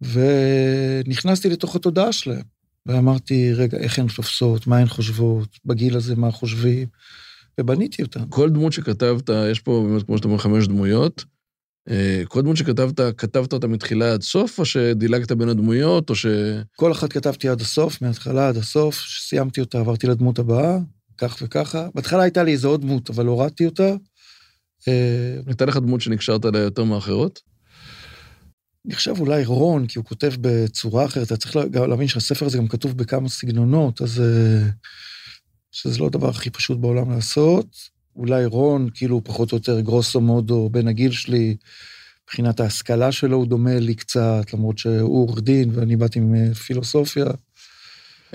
ונכנסתי לתוך התודעה שלהם, ואמרתי, רגע, איך הן תופסות, מה הן חושבות, בגיל הזה מה חושבים, ובניתי אותן. כל דמות שכתבת, יש פה באמת, כמו שאתה אומר, חמש דמויות. אה, כל דמות שכתבת, כתבת אותה מתחילה עד סוף, או שדילגת בין הדמויות, או ש... כל אחת כתבתי עד הסוף, מההתחלה עד הסוף, כשסיימתי אותה עברתי לדמות הבאה, כך וככה. בהתחלה הייתה לי איזו עוד דמות, אבל הורדתי אותה. אה, הייתה לך דמות שנקשרת אליה יותר מאחרות? אני חושב אולי רון, כי הוא כותב בצורה אחרת, אתה צריך להבין שהספר הזה גם כתוב בכמה סגנונות, אז אה, שזה לא הדבר הכי פשוט בעולם לעשות. אולי רון, כאילו פחות או יותר גרוסו מודו, בין הגיל שלי, מבחינת ההשכלה שלו הוא דומה לי קצת, למרות שהוא עורך דין ואני באתי עם פילוסופיה.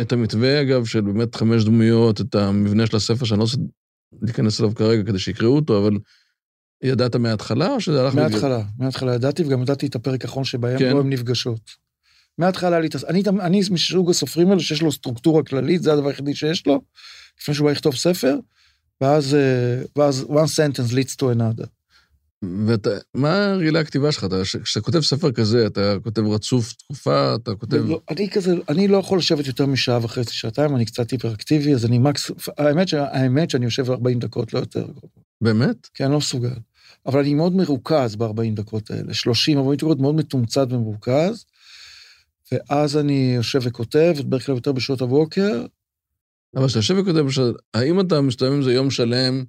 את המתווה, אגב, של באמת חמש דמויות, את המבנה של הספר, שאני לא רוצה להיכנס אליו כרגע כדי שיקראו אותו, אבל ידעת מההתחלה, או שזה הלך... מההתחלה, בגלל... מההתחלה ידעתי, וגם ידעתי את הפרק האחרון שבהם כן. לא הן נפגשות. מההתחלה לי... אני, אני מסוג הסופרים האלה שיש לו סטרוקטורה כללית, זה הדבר היחידי שיש לו, לפני שהוא בא לכתוב ספר, ואז, אה, ואז one sentence leads to another. ומה רגילה הכתיבה שלך? כשאתה כותב ספר כזה, אתה כותב רצוף תקופה, אתה כותב... לא, אני כזה, אני לא יכול לשבת יותר משעה וחצי, שעתיים, אני קצת היפראקטיבי, אז אני מקס... האמת, האמת שאני יושב 40 דקות, לא יותר. באמת? כן, אני לא מסוגל. אבל אני מאוד מרוכז ב-40 דקות האלה, 30, 40 דקות מאוד מתומצת ומרוכז, ואז אני יושב וכותב, בדרך כלל יותר בשעות הבוקר. אבל כשאתה יושב וכותב, האם אתה מסתובב עם זה יום שלם,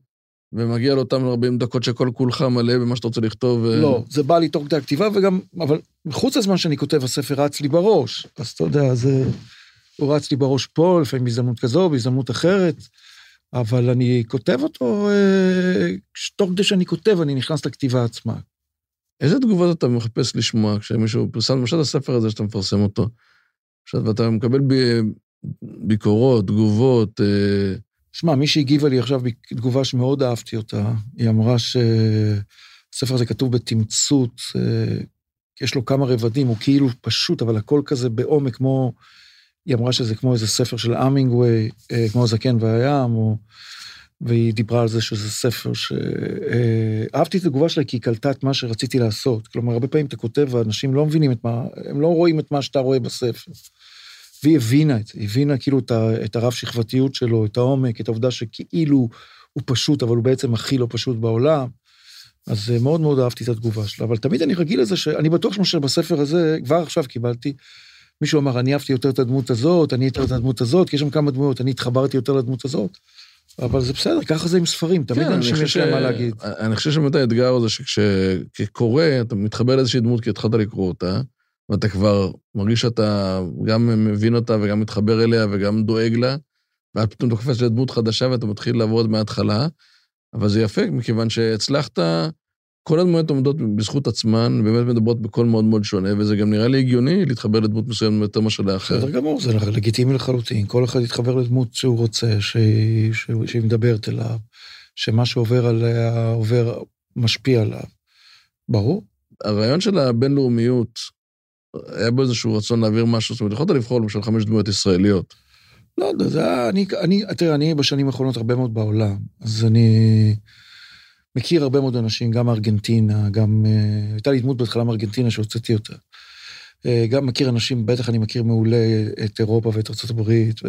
ומגיע לאותם 40 דקות שכל כולך מלא במה שאתה רוצה לכתוב? לא, זה בא לי תוך כדי הכתיבה, וגם, אבל מחוץ לזמן שאני כותב, הספר רץ לי בראש. אז אתה יודע, זה... הוא רץ לי בראש פה, לפעמים בהזדמנות כזו, בהזדמנות אחרת. אבל אני כותב אותו, אה, תוך כדי שאני כותב, אני נכנס לכתיבה עצמה. איזה תגובות אתה מחפש לשמוע כשמישהו פרסם, למשל הספר הזה שאתה מפרסם אותו, עכשיו, ואתה מקבל ב, ביקורות, תגובות. אה... שמע, מי שהגיבה לי עכשיו תגובה שמאוד אהבתי אותה, היא אמרה שהספר הזה כתוב בתמצות, אה, יש לו כמה רבדים, הוא כאילו פשוט, אבל הכל כזה בעומק, כמו היא אמרה שזה כמו איזה ספר של אמינגווי, אה, כמו הזקן והים, או... והיא דיברה על זה שזה ספר ש... אה, אהבתי את התגובה שלה כי היא קלטה את מה שרציתי לעשות. כלומר, הרבה פעמים אתה כותב ואנשים לא מבינים את מה, הם לא רואים את מה שאתה רואה בספר. והיא הבינה את זה, היא הבינה כאילו את הרב שכבתיות שלו, את העומק, את העובדה שכאילו הוא פשוט, אבל הוא בעצם הכי לא פשוט בעולם. אז אה, מאוד מאוד אהבתי את התגובה שלה, אבל תמיד אני רגיל לזה שאני בטוח שבספר הזה, כבר עכשיו קיבלתי מישהו אמר, אני אהבתי יותר את הדמות הזאת, אני יותר את הדמות הזאת, כי יש שם כמה דמויות, אני התחברתי יותר לדמות הזאת. אבל זה בסדר, ככה זה עם ספרים, תמיד כן, אנשים יש להם מה להגיד. אני חושב שבאמת האתגר הזה שכקורא, אתה מתחבר לאיזושהי דמות כי התחלת לקרוא אותה, ואתה כבר מרגיש שאתה גם מבין אותה וגם מתחבר אליה וגם דואג לה, ואז פתאום אתה קופץ לדמות חדשה ואתה מתחיל לעבוד מההתחלה, אבל זה יפה, מכיוון שהצלחת כל הדמויות עומדות בזכות עצמן, באמת מדברות בקול מאוד מאוד שונה, וזה גם נראה לי הגיוני להתחבר לדמות מסוימת יותר מאשר לאחר. בסדר גמור, זה לגיטימי לחלוטין. כל אחד יתחבר לדמות שהוא רוצה, שהיא, שהיא מדברת אליו, שמה שעובר עליה עובר, משפיע עליו. ברור. הרעיון של הבינלאומיות, היה בו איזשהו רצון להעביר משהו, זאת אומרת, יכולת לבחור למשל חמש דמויות ישראליות. לא יודע, זה היה, אני, אני, תראה, אני בשנים האחרונות הרבה מאוד בעולם, אז אני... מכיר הרבה מאוד אנשים, גם מארגנטינה, גם... uh, הייתה לי דמות בהתחלה מארגנטינה שהוצאתי אותה. Uh, גם מכיר אנשים, בטח אני מכיר מעולה את אירופה ואת ארצות הברית, ו...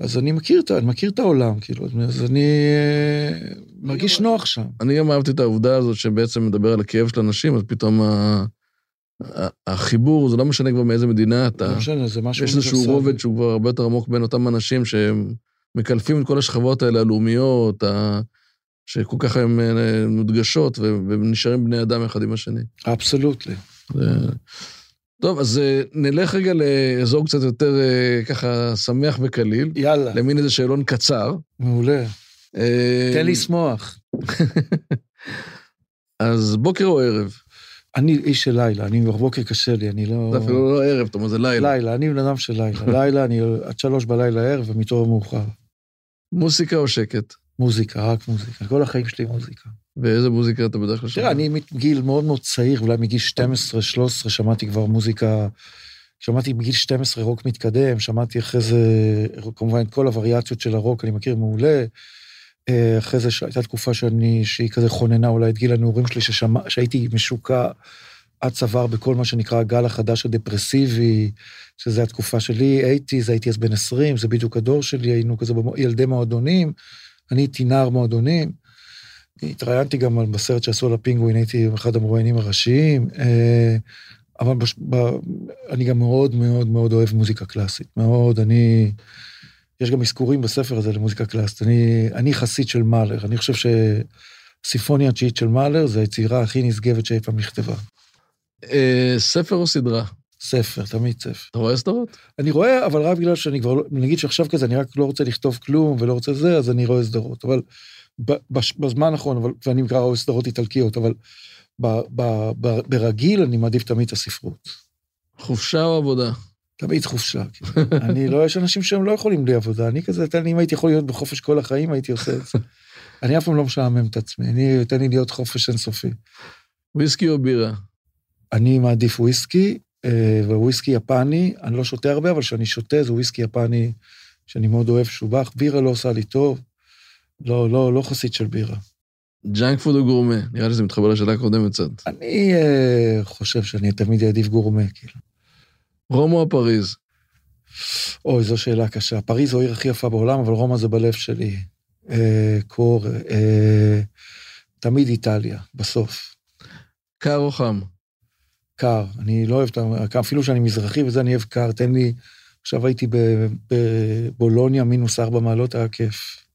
אז אני מכיר, אני מכיר את העולם, כאילו, אז אני אה, מרגיש נוח שם. אני גם אהבתי את העובדה הזאת שבעצם מדבר על הכאב של אנשים, אז פתאום ה... החיבור, זה לא משנה כבר מאיזה מדינה אתה. לא משנה, זה משהו יש איזשהו. רובד שהוא כבר הרבה יותר עמוק בין אותם אנשים שהם מקלפים את כל השכבות האלה, הלאומיות, ה... שכל כך הן אה, מודגשות ונשארים בני אדם אחד עם השני. אבסולוטלי. טוב, אז אה, נלך רגע לאזור קצת יותר אה, ככה שמח וקליל, יאללה, למין איזה שאלון קצר. מעולה. תן לי לשמוח. אז בוקר או ערב? אני איש של לילה, אני בבוקר קשה לי, אני לא... זה אפילו לא ערב, אתה אומר, זה לילה. לילה, אני בן אדם של לילה. לילה, אני עד שלוש בלילה ערב ומתעורר מאוחר. מוסיקה או שקט? מוזיקה, רק מוזיקה. כל החיים שלי מוזיקה. ואיזה מוזיקה אתה בדרך כלל שומע? תראה, אני מגיל מאוד מאוד צעיר, אולי מגיל 12-13, שמעתי כבר מוזיקה, שמעתי בגיל 12 רוק מתקדם, שמעתי אחרי זה, כמובן, את כל הווריאציות של הרוק, אני מכיר מעולה. אה, אחרי זה הייתה תקופה שאני, שהיא כזה חוננה אולי את גיל הנעורים שלי, ששמע, שהייתי משוקע עד צוואר בכל מה שנקרא הגל החדש הדפרסיבי, שזה התקופה שלי, 80's, הייתי אז בן 20, זה בדיוק הדור שלי, היינו כזה ילדי מועדונים, אני הייתי נער מועדונים. התראיינתי גם בסרט שעשו על הפינגווין, הייתי אחד המרואיינים הראשיים, אה, אבל בש, ב, אני גם מאוד מאוד מאוד אוהב מוזיקה קלאסית, מאוד, אני... יש גם אזכורים בספר הזה למוזיקה קלאסית. אני, אני חסיד של מאלר, אני חושב שהסימפוניה התשיעית של מאלר זה היצירה הכי נשגבת שאי פעם נכתבה. אה, ספר או סדרה? ספר, תמיד ספר. אתה רואה סדרות? אני רואה, אבל רק בגלל שאני כבר, לא- נגיד שעכשיו כזה, אני רק לא רוצה לכתוב כלום ולא רוצה זה, אז אני רואה סדרות. אבל בזמן האחרון, אבל, ואני מקרא רואה סדרות איטלקיות, אבל ב, ב, ב, ברגיל אני מעדיף תמיד את הספרות. חופשה או עבודה? תמיד חופשה. כאילו. אני לא, יש אנשים שהם לא יכולים בלי עבודה. אני כזה, תן לי, אם הייתי יכול להיות בחופש כל החיים, הייתי עושה את זה. אני אף פעם לא משעמם את עצמי, אני, תן לי להיות חופש אינסופי. וויסקי או בירה? אני מעדיף וויסקי, אה, וויסקי יפני, אני לא שותה הרבה, אבל כשאני שותה זה וויסקי יפני שאני מאוד אוהב, שובח. בירה לא עושה לי טוב, לא, לא, לא חסיד של בירה. junk food או גורמה? נראה לי שזה מתחבר לשאלה הקודמת קצת. אני אה, חושב שאני תמיד אעדיף גורמה, כאילו. רומא או פריז? אוי, זו שאלה קשה. פריז זו העיר הכי יפה בעולם, אבל רומא זה בלב שלי. אה, קור, אה, תמיד איטליה, בסוף. קר או חם? קר, אני לא אוהב את ה... אפילו שאני מזרחי וזה, אני אוהב קר, תן לי... עכשיו הייתי בבולוניה, מינוס ארבע מעלות, היה כיף.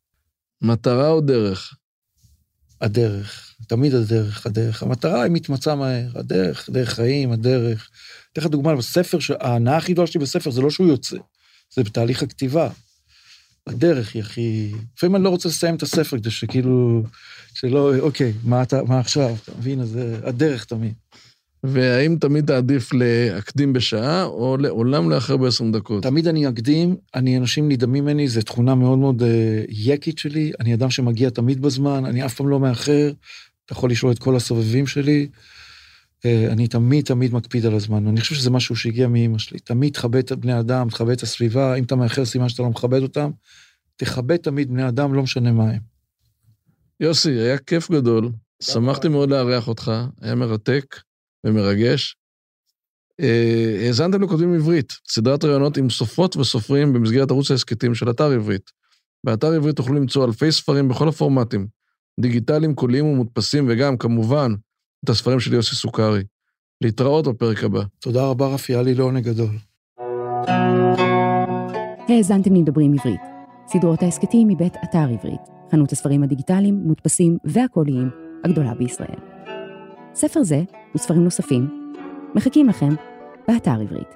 מטרה או דרך? הדרך, תמיד הדרך, הדרך. המטרה היא מתמצה מהר, הדרך, דרך חיים, הדרך. אתן לך דוגמה, בספר, ההנאה הכי גדולה שלי בספר זה לא שהוא יוצא, זה בתהליך הכתיבה. הדרך היא הכי... לפעמים אני לא רוצה לסיים את הספר כדי שכאילו, שלא, אוקיי, מה, אתה, מה עכשיו? אתה מבין? אז זה הדרך תמיד. והאם תמיד תעדיף להקדים בשעה או לעולם לאחר ב-20 דקות? תמיד אני אקדים, אני, אנשים נדהמים ממני, זו תכונה מאוד מאוד אה, יקית שלי, אני אדם שמגיע תמיד בזמן, אני אף פעם לא מאחר, אתה יכול לשאול את כל הסובבים שלי, אה, אני תמיד תמיד מקפיד על הזמן, אני חושב שזה משהו שהגיע מאימא שלי, תמיד תכבד את בני אדם, תכבד את הסביבה, אם אתה מאחר סימן שאתה לא מכבד אותם, תכבד תמיד בני אדם, לא משנה מה הם. יוסי, היה כיף גדול. שמחתי מאוד לארח אותך, היה מרתק ומרגש. אה, האזנתם לכותבים עברית, סדרת ראיונות עם סופרות וסופרים במסגרת ערוץ ההסכתים של אתר עברית. באתר עברית תוכלו למצוא אלפי ספרים בכל הפורמטים, דיגיטליים, קוליים ומודפסים, וגם, כמובן, את הספרים של יוסי סוכרי. להתראות בפרק הבא. תודה רבה רפי, היה לי לעונג גדול. האזנתם לדברים עברית, סדרות ההסכתים מבית אתר עברית, חנות הספרים הדיגיטליים, מודפסים והקוליים הגדולה בישראל. ספר זה וספרים נוספים מחכים לכם באתר עברית.